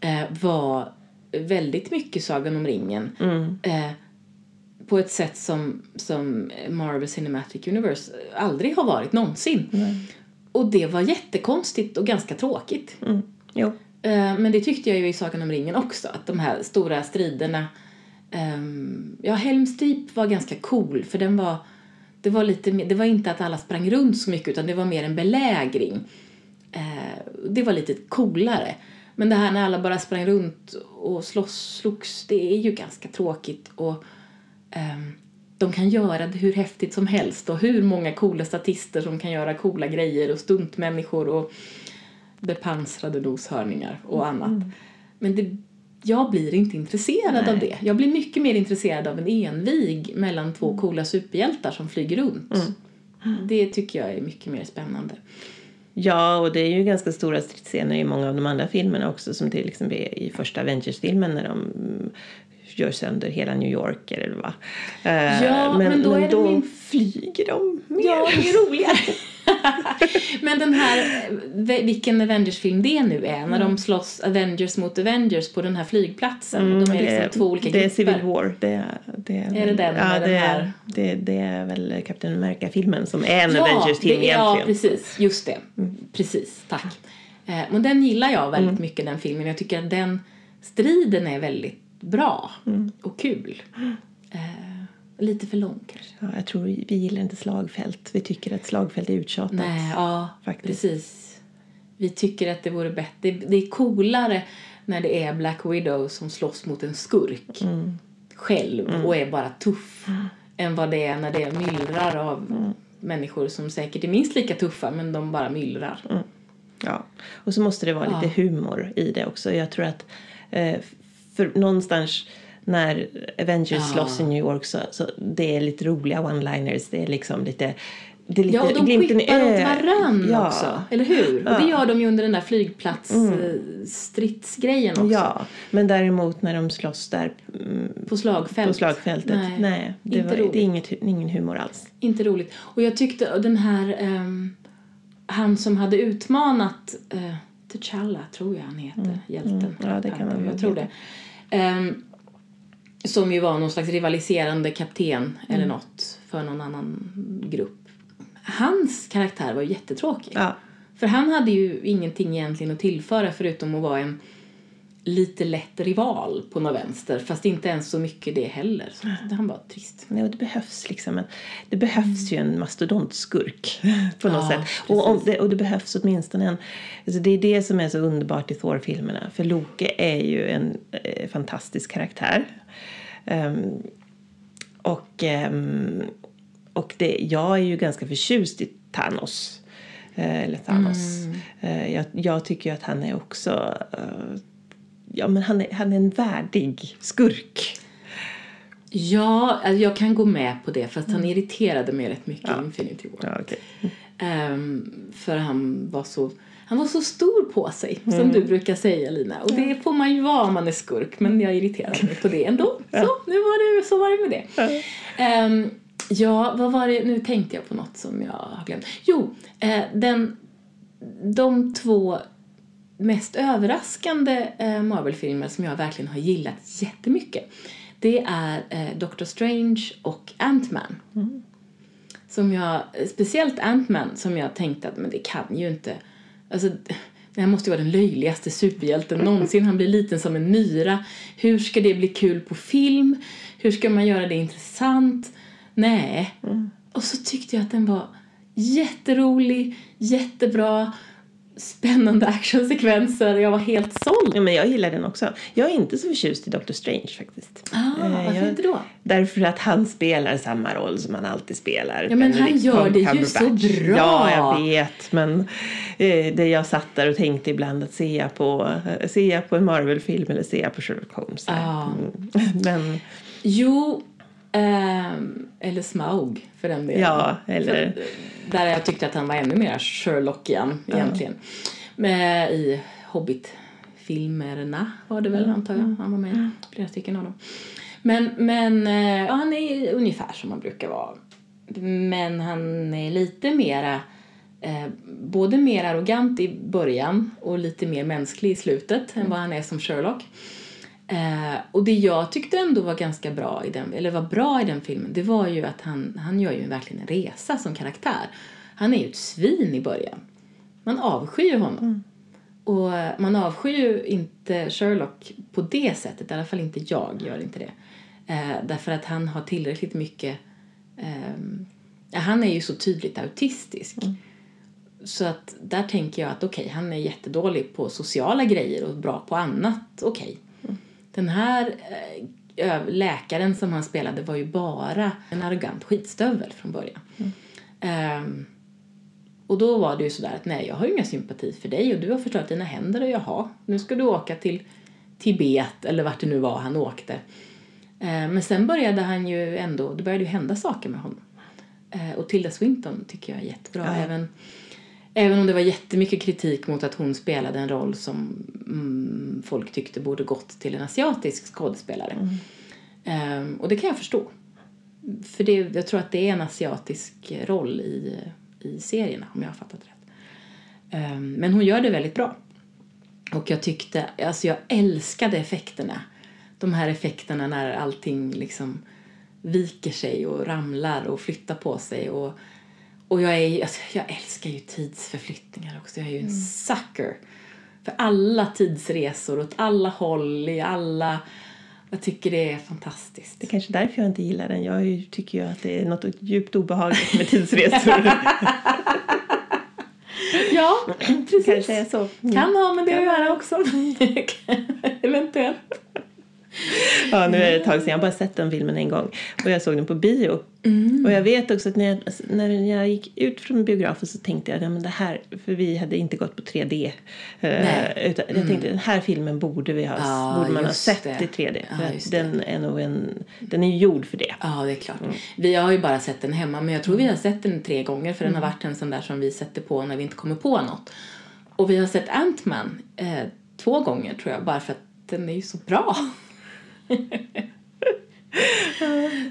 eh, var väldigt mycket Sagan om ringen. Eh, på ett sätt som, som Marvel Cinematic Universe aldrig har varit någonsin. Och det var jättekonstigt och ganska tråkigt. Mm. Eh, Men det tyckte jag ju i Sagan om ringen också, att de här stora striderna ehm, Ja, Helms Deep var ganska cool för den var det var lite det var inte att alla sprang runt så mycket utan det var mer en belägring. Eh, det var lite coolare. Men det här när alla bara sprang runt och slåss, slogs, det är ju ganska tråkigt och ehm, de kan göra det hur häftigt som helst och hur många coola statister som kan göra coola grejer och stuntmänniskor och bepansrade noshörningar och annat. Men det, jag blir inte intresserad av det. Jag blir mycket mer intresserad av en envig mellan två coola superhjältar som flyger runt. Det tycker jag är mycket mer spännande. Ja, och det är ju ganska stora stridsscener i många av de andra filmerna också. Som till exempel i första Avengers-filmen när de mm, gör sönder hela New York eller vad. Eh, Ja, men då är det då min- flyger de mer. Ja, det är roligare. Men den här, eh, vilken Avengers-film det nu är, när de slåss Avengers mot Avengers på den här flygplatsen. och de är Mm, det, liksom två olika det är. Civil War. Det, det, Är det den ja, det, den är- här? Det, det är väl Captain America-filmen som är en Ja, Avengers-film det, ja, egentligen. precis. Just det. Precis, tack. Eh, men den gillar jag väldigt mycket, den filmen. Jag tycker att den striden är väldigt bra och kul. Lite för lång kanske. Ja, jag tror vi, gillar inte slagfält. Vi tycker att slagfält är uttjatat. Nej, ja, faktiskt. precis. Vi tycker att det vore bättre. Det, det är coolare när det är Black Widow som slåss mot en skurk själv och är bara tuff än vad det är när det är myllrar av människor som säkert är minst lika tuffa men de bara myllrar. Ja, och så måste det vara lite humor i det också. Jag tror att eh, för någonstans när Avengers Ja. slåss i New York så, så det är lite roliga one-liners. Det är liksom lite... Det är lite Ja, de glimten i åt varann ja. också, eller hur? Och det gör de ju under den där flygplats eh, stridsgrejen också. Ja, men däremot när de slåss där mm, På slagfält. på slagfältet, nej, Nej, det, inte var, roligt. det är inget, ingen humor alls. Inte roligt. Och jag tyckte den här, ehm, han som hade utmanat uh, T'Challa, tror jag han heter, hjälten. Ja, det kan man Jag tror det. Ehm, som ju var någon slags rivaliserande kapten eller något för någon annan grupp. Hans karaktär var ju jättetråkig. Ja, För han hade ju ingenting egentligen att tillföra förutom att vara en lite lätt rival på något vänster. Fast inte ens så mycket det heller. Så han var trist. Nej, och det behövs liksom en, det behövs ju en mastodontskurk på något Ja, sätt. Och, precis. det, och det behövs åtminstone en, alltså det är det som är så underbart i Thor-filmerna. För Loke är ju en eh, fantastisk karaktär. Ehm, och ehm, och det, jag är ju ganska förtjust i Thanos. Eh, eller Thanos. Eh, jag, jag tycker att han är också... Ja, men han är, han är en värdig skurk. Ja, alltså jag kan gå med på det fast han irriterade mig rätt mycket i Infinity War. Ja, okej. Ehm, för han var så han var så stor på sig, som du brukar säga Lina. Och det får man ju vara om man är skurk, men jag irriterade mig på det ändå. Så, nu var det, så var det med det. Ehm, ja, vad var det, nu tänkte jag på något som jag har glömt. Jo, eh, den, de två mest överraskande eh, Marvel-filmer som jag verkligen har gillat jättemycket det är eh, Doctor Strange och Ant-Man. Som jag, speciellt Ant-Man som jag tänkte att men det kan ju inte, alltså det här måste ju vara den löjligaste superhjälten någonsin. Han blir liten som en myra. Hur ska det bli kul på film? Hur ska man göra det intressant? Nej. Och så tyckte jag att den var jätterolig, jättebra, spännande actionsekvenser. Jag var helt såld. Ja, men jag gillar den också. Jag är inte så förtjust i Doctor Strange faktiskt. Ah, Eh, varför jag- inte då? Därför att han spelar samma roll som han alltid spelar. Ja, men han Benedict gör det ju så bra. Ja, jag vet. Men eh, det jag satt där och tänkte ibland att se jag på, eh, ser jag på en Marvel-film eller ser jag på Sherlock Holmes. Ja. Mm. Men Jo, ehm, eller Smaug för den delen. Ja, eller- För, där jag tyckte att han var ännu mer Sherlockian egentligen. Med, I Hobbit-filmerna var det väl antar jag. Han var med i flera stycken av dem. Men, men eh, ja, han är ungefär som han brukar vara. Men han är lite mera eh, både mer arrogant i början och lite mer mänsklig i slutet än vad han är som Sherlock. Eh, och det jag tyckte ändå var ganska bra i den, eller var bra i den filmen, det var ju att han, han gör ju verkligen en resa som karaktär. Han är ju ett svin i början. Man avskyr honom. Och eh, man avskyr ju inte Sherlock på det sättet, i alla fall inte jag gör inte det. Eh, därför att han har tillräckligt mycket, ja, han är ju så tydligt autistisk. Så att där tänker jag att okej, han är jättedålig på sociala grejer och bra på annat, okej. Den här eh, läkaren som han spelade var ju bara en arrogant skitstövel från början. Ehm, och då var det ju sådär att nej, jag har ju inga sympati för dig och du har förstört dina händer och jaha, nu ska du åka till Tibet eller vart det nu var han åkte. Eh, men sen började han ju ändå, det började ju hända saker med honom. Eh, och Tilda Swinton tycker jag är jättebra. Ja. Även, även om det var jättemycket kritik mot att hon spelade en roll som mm, folk tyckte borde gått till en asiatisk skådespelare. Eh, och det kan jag förstå. För det, jag tror att det är en asiatisk roll i, i serierna om jag har fattat rätt. Eh, men hon gör det väldigt bra. Och jag tyckte, alltså jag älskade effekterna. De här effekterna när allting liksom viker sig och ramlar och flyttar på sig. Och, och jag, är, alltså jag älskar ju tidsförflyttningar också. Jag är ju en sucker för alla tidsresor åt alla håll, i alla... Jag tycker det är fantastiskt. det är kanske därför jag inte gillar den. Jag tycker ju att det är något djupt obehagligt med tidsresor. Ja, precis. kanske är så. Kan ha med det att göra också. Eventuellt. Ja, nu är det ett tag sedan. Jag har bara sett den filmen en gång. Och jag såg den på bio. Och jag vet också att när jag, när jag gick ut från biografen så tänkte jag, ja men det här, för vi hade inte gått på 3D. eh, Nej. utan jag tänkte, den här filmen borde, vi ha, Ja, borde man ha sett det. i 3D. För Ja, den är nog en, den är gjord för det. Ja, det är klart. Vi har ju bara sett den hemma, men jag tror vi har sett den tre gånger för den har varit en sån där som vi sätter på när vi inte kommer på något. Och vi har sett Ant-Man eh, två gånger tror jag, bara för att den är ju så bra.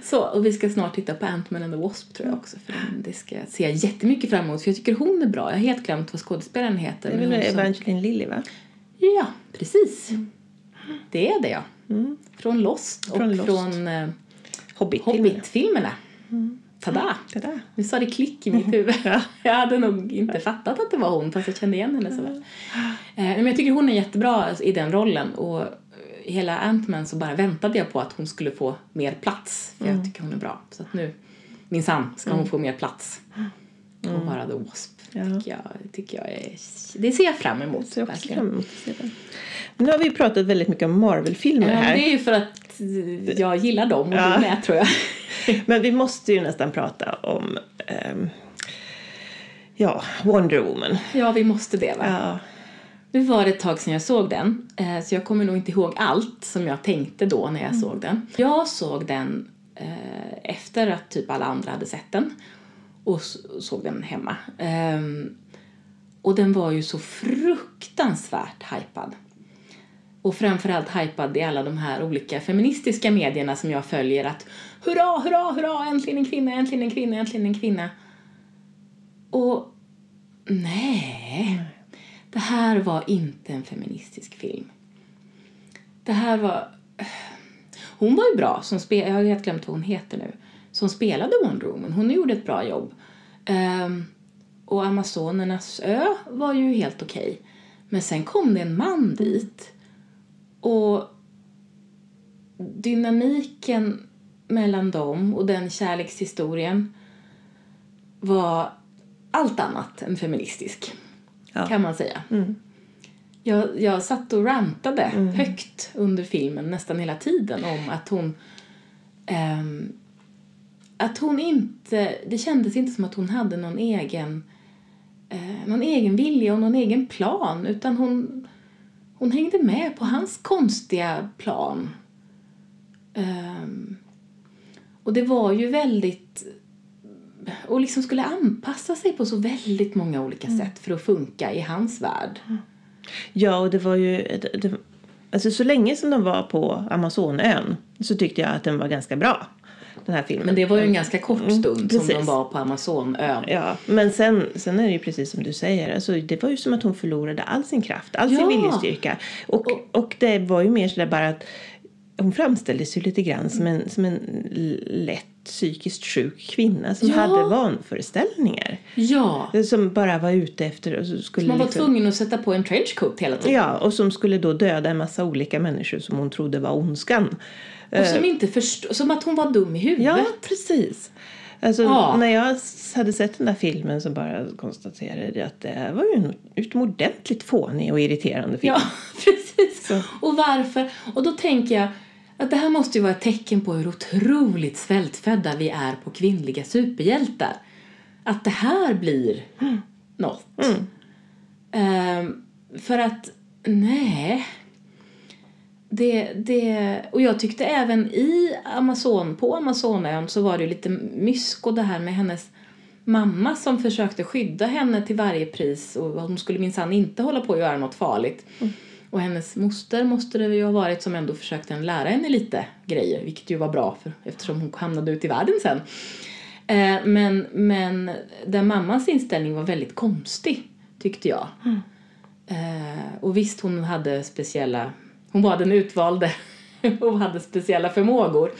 så, och vi ska snart titta på Ant-Man and the Wasp tror jag också, för det ska jag se jättemycket fram emot, för jag tycker hon är bra. Jag har helt glömt vad skådespelaren heter. Det är väl som- Evangeline Lilly va? Ja, precis. Det är det ja. Från Lost och Från Lost. från eh, Hobbit. Hobbit-filmerna. Tada! Tada. Nu sa det klick i mitt huvud. Jag hade nog inte fattat att det var hon fast jag kände igen henne så väl. Eh, Men jag tycker hon är jättebra i den rollen och hela Ant-Man så bara väntade jag på att hon skulle få mer plats för jag tycker hon är bra. Så att nu minsann ska hon få mer plats. Och vara The Wasp. Ja. Tycker jag, tycker jag är, det ser jag fram emot. Jag också verkligen. fram emot nu har vi pratat väldigt mycket om Marvel-filmer här. det är ju för att jag gillar dem och Ja. du med tror jag. Men vi måste ju nästan prata om ehm, ja, Wonder Woman. Ja, vi måste det va? Ja. Nu var det ett tag sedan jag såg den, eh, så jag kommer nog inte ihåg allt som jag tänkte då när jag Mm. såg den. Jag såg den eh, efter att typ alla andra hade sett den och såg den hemma. Ehm, och den var ju så fruktansvärt hypad. Och framförallt hypad i alla de här olika feministiska medierna som jag följer att hurra, hurra, hurra, äntligen en kvinna, äntligen en kvinna, äntligen en kvinna. Och nej, det här var inte en feministisk film. Det här var... Hon var ju bra, som spe... jag har helt glömt vad hon heter nu, som spelade Wonder Woman. Hon gjorde ett bra jobb. Um, och Amazonernas ö var ju helt okej. Men sen kom det en man dit. Och dynamiken mellan dem och den kärlekshistorien var allt annat än feministisk. Ja. Kan man säga. Jag, jag satt och rantade högt under filmen nästan hela tiden om att hon ehm, att hon inte, det kändes inte som att hon hade någon egen eh, någon egen vilja och någon egen plan utan hon hon hängde med på hans konstiga plan. Ehm, och det var ju väldigt och liksom skulle anpassa sig på så väldigt många olika sätt för att funka i hans värld. Ja, och det var ju... Det, det, alltså så länge som de var på Amazonön så tyckte jag att den var ganska bra. Den här filmen. Men det var ju en ganska kort stund som Mm, precis. de var på Amazonön. Ja, men sen, sen är det ju precis som du säger. Alltså, det var ju som att hon förlorade all sin kraft, all sin Ja. viljestyrka. Och, och det var ju mer sådär bara att hon framställdes ju lite grann som en, som en lätt psykiskt sjuk kvinna som Ja. hade vanföreställningar. Ja, Som bara var ute efter och så skulle man var liksom, tvungen att sätta på en trenchcoat hela tiden. Ja, och som skulle då döda en massa olika människor som hon trodde var ondskan. Och som inte förstod, som att hon var dum i huvudet. Ja, precis. Alltså, Ja. När jag hade sett den där filmen så bara konstaterade jag att det var ju en utomordentligt fånig och irriterande film. Ja, precis. Och varför? Och då tänker jag att det här måste ju vara ett tecken på hur otroligt svältfödda vi är på kvinnliga superhjältar. Att det här blir något. Ehm, för att, nej. Det, det, och jag tyckte även i Amazon, på Amazonön så var det lite mysko det här med hennes mamma som försökte skydda henne till varje pris och hon skulle minsann inte hålla på att göra något farligt. Och hennes moster måste det ju ha varit som ändå försökte lära henne lite grejer, vilket ju var bra för, eftersom hon hamnade ut i världen sen. Eh, men, men där mammas inställning var väldigt konstig, tyckte jag. Eh, och visst, hon hade speciella... Hon var den utvalde och hade speciella förmågor.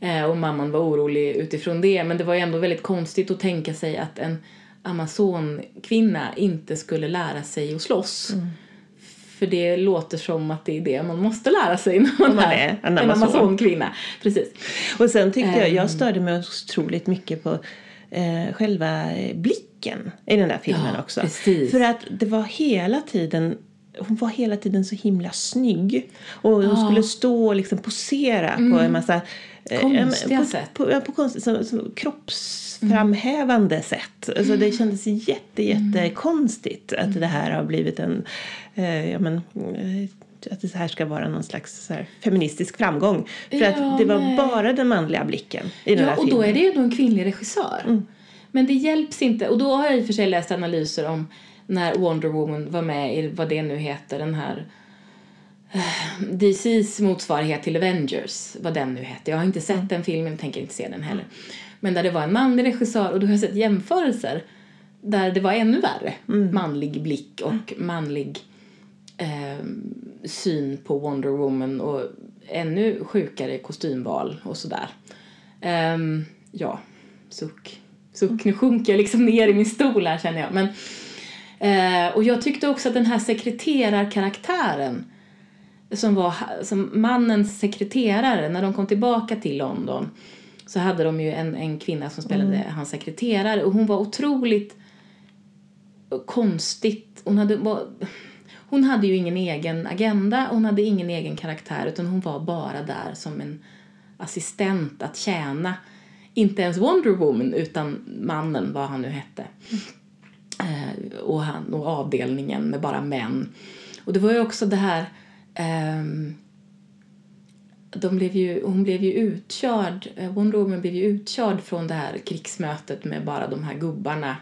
Eh, och mamman var orolig utifrån det. Men det var ändå väldigt konstigt att tänka sig att en amazonkvinna inte skulle lära sig att slåss. För det låter som att det är det man måste lära sig när man, Om man är, en en amazon. amazonkvinna. Precis. Och sen tyckte jag, Ehm. jag störde mig otroligt mycket på eh, själva blicken i den där filmen Ja, också. precis. För att det var hela tiden hon var hela tiden så himla snygg. Och hon skulle stå och liksom posera på en massa... eh, Konstiga på, sätt. På, på konst, så, så, kroppsframhävande sätt. Alltså det kändes jätte, jättekonstigt att det här har blivit en... Eh, ja, men, eh, att det här ska vara någon slags feministisk framgång. För Ja, att det var nej. bara den manliga blicken i den Ja, här och då filmen. är det ju då en kvinnlig regissör. Men det hjälps inte. Och då har jag i och för sig läst analyser om när Wonder Woman var med i vad det nu heter, den här eh, DCs motsvarighet till Avengers, vad den nu heter. Jag har inte sett den filmen, tänker inte se den heller. Men där det var en manlig regissör och då har jag sett jämförelser där det var ännu värre. Manlig blick och manlig eh, syn på Wonder Woman och ännu sjukare kostymval och sådär. Ehm, ja, suck. Suck, nu sjunker jag liksom ner i min stol här känner jag. Men, eh, och jag tyckte också att den här sekreterarkaraktären som var som mannens sekreterare, när de kom tillbaka till London så hade de ju en, en kvinna som spelade hans sekreterare och hon var otroligt konstigt. Hon hade, var, hon hade ju ingen egen agenda, hon hade ingen egen karaktär utan hon var bara där som en assistent att tjäna. Inte ens Wonder Woman utan mannen, vad han nu hette. Eh, och, han, och avdelningen med bara män. Och det var ju också det här... eh, de blev ju, hon blev ju utkörd, eh, Wonder Woman blev ju utkörd från det här krigsmötet med bara de här gubbarna.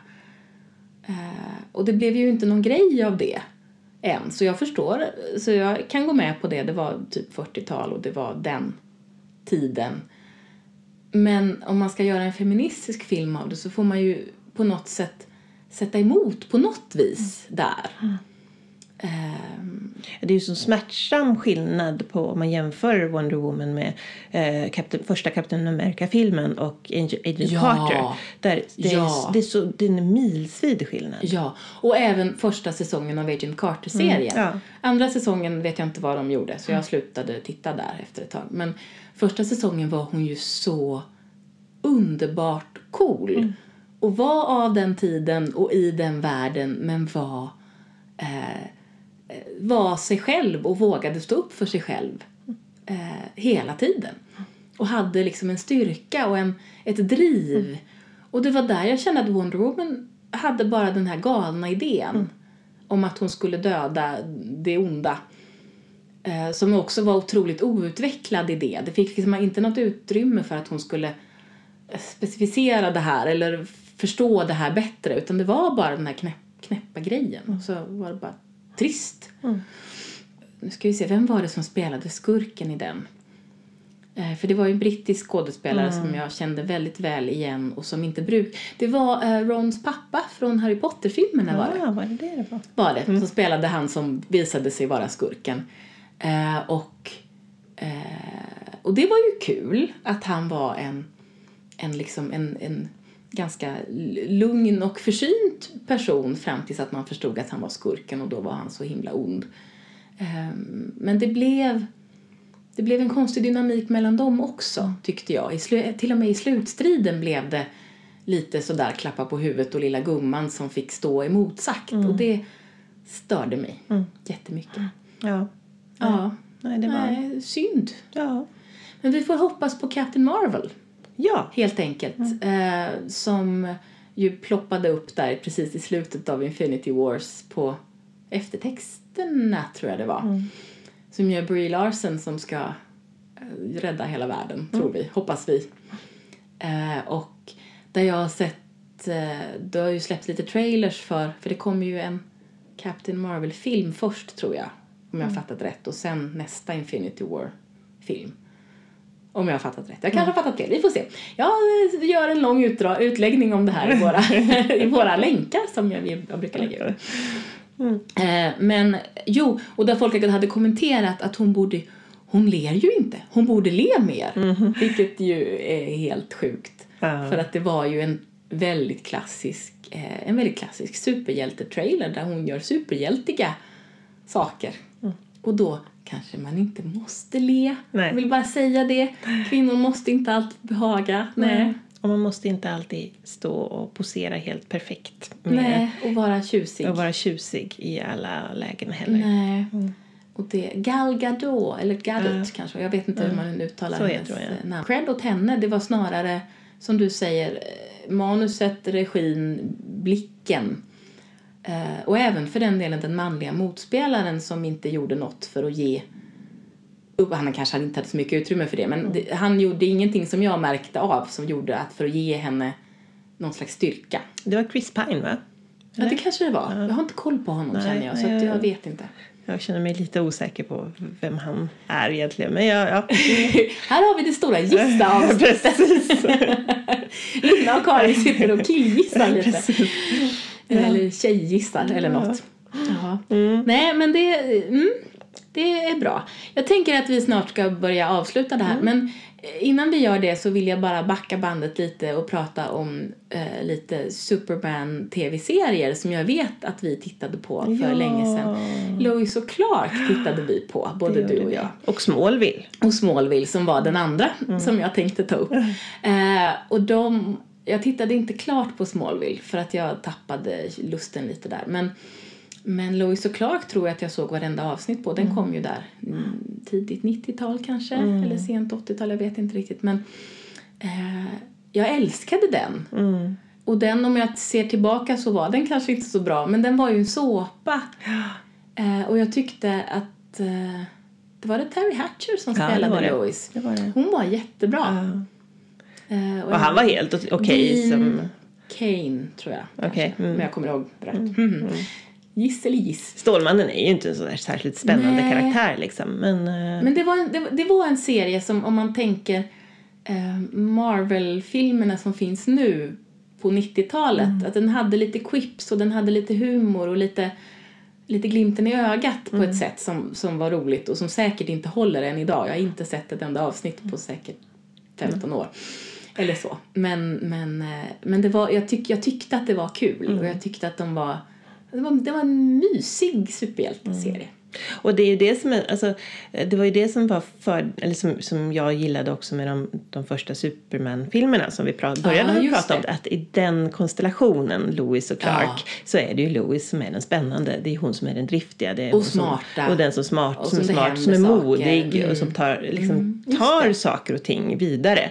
Eh, och det blev ju inte någon grej av det än. Så jag förstår, så jag kan gå med på det. Det var typ 40-tal och det var den tiden. Men om man ska göra en feministisk film av det så får man ju på något sätt sätta emot på något vis där. Ehm, Det är ju så smärtsam skillnad på om man jämför Wonder Woman med eh, Captain, första Captain America-filmen och Agent Ja. Carter. Där det, Ja. är, det, är så, det är en milsvid skillnad. Ja, och även första säsongen av Agent Carter-serien. Mm, ja. Andra säsongen vet jag inte vad de gjorde, så jag slutade titta där efter ett tag. Men första säsongen var hon ju så underbart cool. Och var av den tiden och i den världen, men var, eh, var sig själv och vågade stå upp för sig själv eh, hela tiden. Och hade liksom en styrka och en, ett driv. Och det var där jag kände att Wonder Woman hade bara den här galna idén om att hon skulle döda det onda. Eh, som också var otroligt outvecklad idé. Det fick liksom inte något utrymme för att hon skulle eh, specificera det här eller förstå det här bättre utan det var bara den här knäpp, knäppa grejen och så var det bara trist. Nu ska vi se, vem var det som spelade skurken i den? Eh, För det var ju en brittisk skådespelare som jag kände väldigt väl igen och som inte bruk... Det var eh, Rons pappa från Harry Potter-filmerna var det Ja, var det det var? var det, som spelade han som visade sig vara skurken. Eh, och, eh, och det var ju kul att han var en, en, liksom en, en ganska lugn och försynt person fram tills att man förstod att han var skurken och då var han så himla ond. Eh, men det blev, det blev en konstig dynamik mellan dem också, tyckte jag. I till och med i slutstriden blev det lite sådär klappa på huvudet och lilla gumman som fick stå emotsagt. Och det störde mig jättemycket. Ja. Ja. Nej, det var... Nej, synd. Ja. Men vi får hoppas på Captain Marvel, Ja. helt enkelt. Eh, som ju ploppade upp där precis i slutet av Infinity Wars på eftertexterna, tror jag det var. Som gör Brie Larson som ska eh, rädda hela världen, tror vi. Hoppas vi. Eh, och där jag har sett, eh, det har ju släppts lite trailers för, för det kommer ju en Captain Marvel-film först tror jag, om jag har fattat rätt. Och sen nästa Infinity War-film. Om jag har fattat rätt. Jag kanske har fattat fel, vi får se. Jag eh, gör en lång utdra- utläggning om det här i våra, i våra länkar som jag, jag brukar lägga ut. Eh, men jo, och där folk hade kommenterat att hon borde, hon ler ju inte, hon borde le mer. Vilket ju är helt sjukt. Ja. För att det var ju en väldigt klassisk, eh, en väldigt klassisk superhjältetrailer där hon gör superhjältiga saker. Och då kanske man inte måste le. Nej. Jag vill bara säga det. Kvinnor måste inte alltid behaga. Nej. Och man måste inte alltid stå och posera helt perfekt. Nej. Och vara tjusig. Och vara tjusig i alla lägen heller. Nej. Och det, Gal Gadot, eller Gadot kanske, jag vet inte hur man uttalar Så hennes jag. namn. Cred åt henne, det var snarare, som du säger, eh, manuset, regin, blicken. Eh, och även för den delen den manliga motspelaren som inte gjorde något för att ge upp, han kanske inte hade så mycket utrymme för det, men det, han gjorde ingenting som jag märkte av som gjorde att för att ge henne någon slags styrka. Det var Chris Pine va? Ja, det kanske det var. Jag har inte koll på honom Nej, känner jag, så jag jag- vet inte. Jag känner mig lite osäker på vem han är egentligen. Men jag, ja. Här har vi det stora gissa-avsnittet. Precis. Lina och Karin sitter och killgissar lite. Precis. Eller tjejgissar eller något. Mm. Nej, men det, mm, det är bra. Jag tänker att vi snart ska börja avsluta det här. Mm. Men eh, innan vi gör det så vill jag bara backa bandet lite och prata om eh, lite Superman-tv-serier som jag vet att vi tittade på för Ja. länge sedan. Lois och Clark tittade vi på, både du och jag. Och Smallville. Och Smallville som var den andra Mm. som jag tänkte ta upp. Eh, och de, jag tittade inte klart på Smallville för att jag tappade lusten lite där. Men Men Lois och Clark tror jag att jag såg varenda avsnitt på. Den kom ju där mm, tidigt 90-tal kanske, eller sent 80-tal, jag vet inte riktigt. Men eh, jag älskade den. Mm. Och den, om jag ser tillbaka så var den kanske inte så bra, men den var ju en såpa. Eh, och jag tyckte att eh, det var det Terry Hatcher som Ja, det spelade var det. Lois. Det var det. Hon var jättebra. Ja. Eh, Och han var helt okej Dean som... Kane, tror jag. Okej, mm. Om jag kommer ihåg rätt. Mm. Giss eller giss. Stålmannen är ju inte en sådär särskilt spännande Nej. karaktär liksom. Men, eh, Men det var, en, det, det var en serie som, om man tänker eh, Marvel-filmerna som finns nu på 90-talet, Mm. att den hade lite quips och den hade lite humor och lite, lite glimten i ögat på Mm. ett sätt som, som var roligt och som säkert inte håller än idag. Jag har inte sett ett enda avsnitt på säkert 15 år. Eller så. Men, men, eh, men det var, jag, tyck, jag tyckte att det var kul Mm. och jag tyckte att de var det var, det var en mysig superhjälteserie. Och det är det som alltså, det var ju det som var för, eller som, som jag gillade också med de, de första Superman-filmerna som vi pra, började just prata om. det. Att i den konstellationen, Louis och Clark, Ja. så är det ju Louis som är den spännande. Det är hon som är den driftiga. Det är Och som, smarta. och den som, smart, Och som som smart, som är saker. modig Mm. och som tar, liksom, tar det. saker och ting vidare.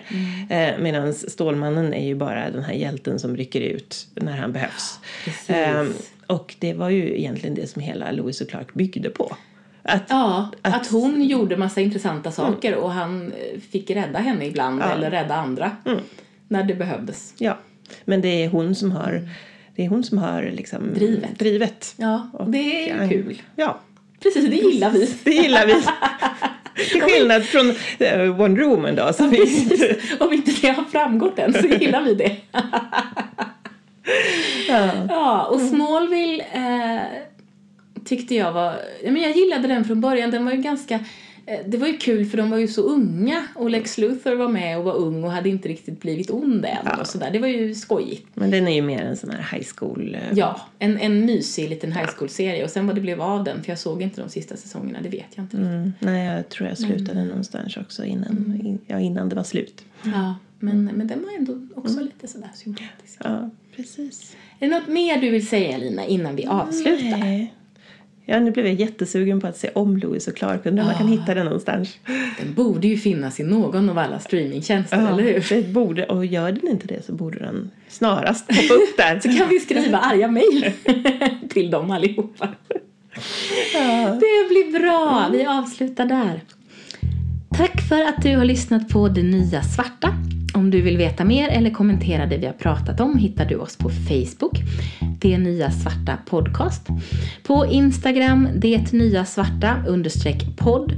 Eh, Medan Stålmannen är ju bara den här hjälten som rycker ut när han behövs. Precis. Och det var ju egentligen det som hela Louis och Clark byggde på. Att, Ja, att, Att- hon gjorde massa intressanta saker och han eh, fick rädda henne ibland Ja. eller rädda andra Mm. när det behövdes. Ja, men det är hon som har, det är hon som har liksom Drivet. drivet. Ja, det är Ja. kul. Ja, Precis, det gillar vi. det gillar vi. Till skillnad från uh, Wonder Woman då. Som vi, Precis. Om inte det har framgått än så gillar vi det. ja. Ja, och Smallville eh, tyckte jag var... Ja, men jag gillade den från början. Den var ju ganska... eh, Det var ju kul för de var ju så unga och Lex Luthor var med och var ung och hade inte riktigt blivit ond än och sådär. Det var ju skojigt. Men den är ju mer en sån här high school. eh, Ja, en, en mysig liten high school-serie och sen vad det blev av den, för jag såg inte de sista säsongerna, det vet jag inte. Mm, nej, jag tror jag slutade Mm. någonstans också innan, in, ja, innan det var slut. Ja, men, men den var ändå också lite sådär sympatisk. Ja, precis. Är det något mer du vill säga Lina innan vi avslutar? Nej. Ja, nu blev jag jättesugen på att se om Louis och Clark. Undrar om man kan hitta den någonstans. Den borde ju finnas i någon av alla streamingtjänster, eller hur? det borde, och gör den inte det så borde den snarast hoppa upp där. Så kan vi skriva arga mejl till dem allihopa. Ja. Det blir bra, vi avslutar där. Tack för att du har lyssnat på Det Nya Svarta. Om du vill veta mer eller kommentera det vi har pratat om hittar du oss på Facebook, Det Nya Svarta Podcast. På Instagram, Det Nya Svarta understreck podd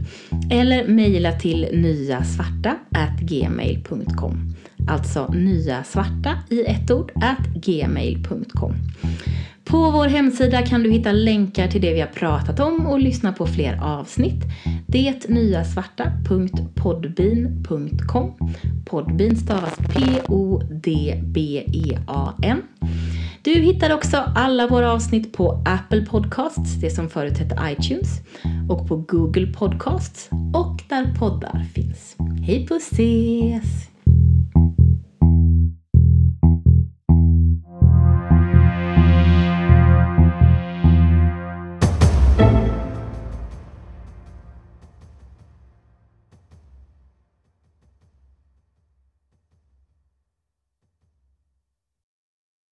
eller mejla till nyasvarta gmail.com. Alltså nyasvarta i ett ord at gmail.com. På vår hemsida kan du hitta länkar till det vi har pratat om och lyssna på fler avsnitt. Detnyasvarta.podbean.com Podbean stavas P-O-D-B-E-A-N. Du hittar också alla våra avsnitt på Apple Podcasts, det som förut hette iTunes, och på Google Podcasts och där poddar finns. Hej på ses!